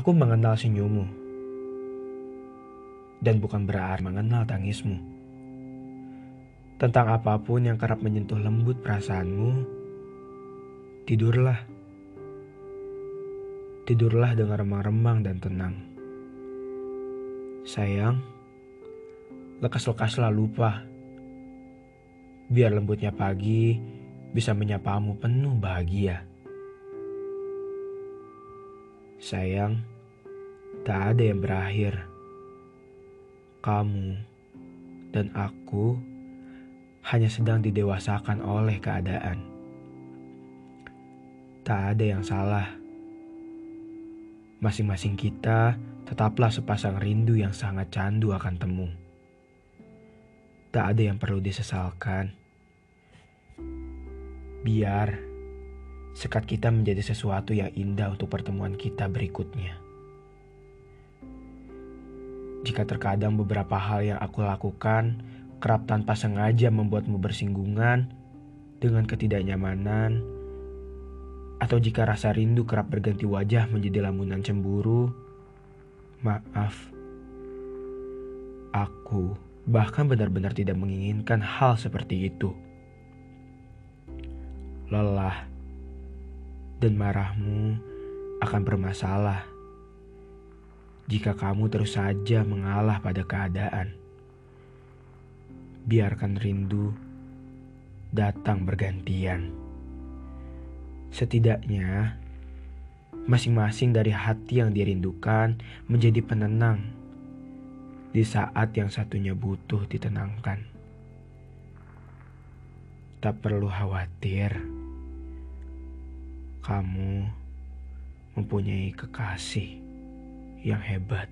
Aku mengenal senyummu. Dan bukan berarti mengenal tangismu. Tentang apa pun yang kerap menyentuh lembut perasaanmu, tidurlah. Tidurlah dengan remang-remang dan tenang. Sayang, lekas-lekaslah lupa. Biar lembutnya pagi bisa menyapamu penuh bahagia. Sayang, tak ada yang berakhir. Kamu dan aku hanya sedang didewasakan oleh keadaan. Tak ada yang salah. Masing-masing kita tetaplah sepasang rindu yang sangat candu akan temu. Tak ada yang perlu disesalkan. Biar sekat kita menjadi sesuatu yang indah untuk pertemuan kita berikutnya. Jika terkadang beberapa hal yang aku lakukan kerap tanpa sengaja membuatmu bersinggungan dengan ketidaknyamanan, atau jika rasa rindu kerap berganti wajah menjadi lamunan cemburu, maaf. Aku bahkan benar-benar tidak menginginkan hal seperti itu. Lelah dan marahmu akan bermasalah jika kamu terus saja mengalah pada keadaan. Biarkan rindu datang bergantian. Setidaknya, masing-masing dari hati yang dirindukan menjadi penenang di saat yang satunya butuh ditenangkan. Tak perlu khawatir kamu mempunyai kekasih yang hebat.